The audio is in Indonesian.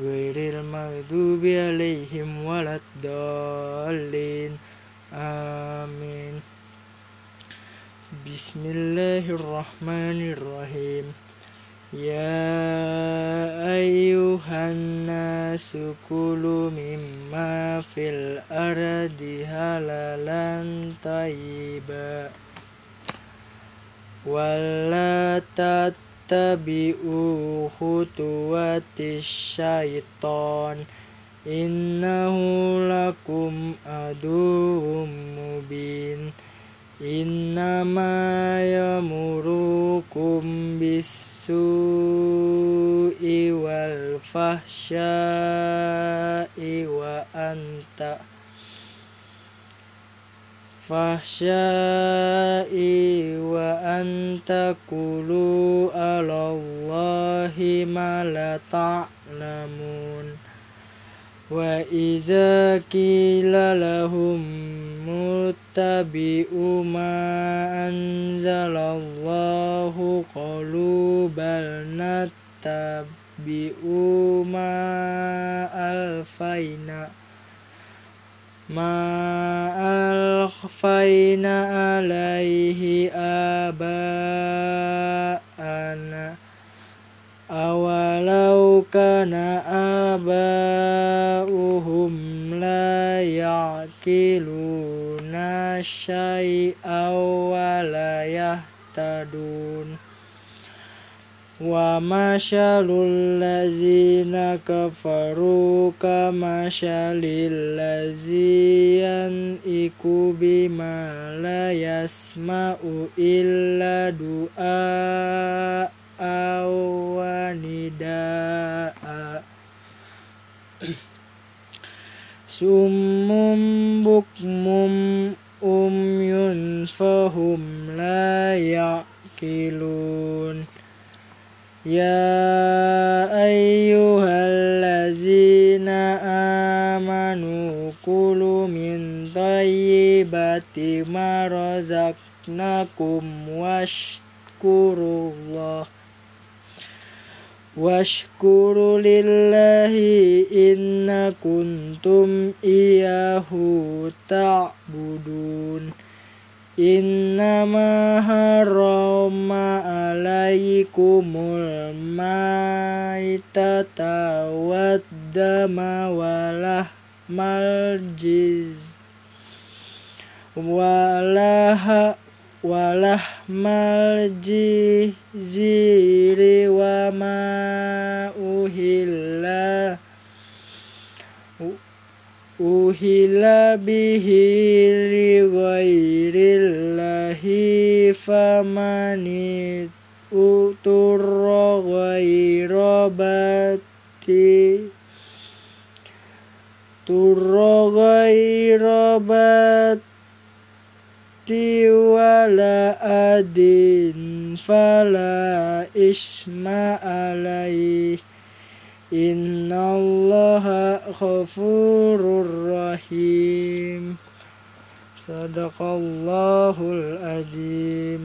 غير المغضوب عليهم ولا الضالين آمين بسم الله الرحمن الرحيم يا أيها الناس كلوا مما في الأرض حلالا طيبا ولا تتبعوا ittabi'u khutuwati syaiton innahu lakum aduhum mubin. Innama yamurukum bisu'i wal fahsya'i wa anta' fahsyai wa antakulu ala Allahi ma la ta'lamun. Wa iza kila lahum muttabi'u ma anzalallahu qalu bal nattabi'u ma alfaina ma al ألفينا عليه آباءنا أولو كان آباؤهم لا يعقلون شيئا ولا يهتدون ومثل الذين كفروا كمثل الذي ينئك بما لا يسمع إلا دعاء ونداء سم بكم أمي فهم لا يعقلون يا أيها الذين آمنوا كلوا من طيبات ما رزقناكم واشكروا الله واشكروا لله إن كنتم إياه تعبدون. Innama harama alaikumul maitata waddama walah maljiz walah walah maljiziri wa ma uhillah uhila bihi li ghairillahi famanit uturra ghairabati turra wa wala adin fala isma alaihi إن الله غفور رحيم. صدق الله العظيم.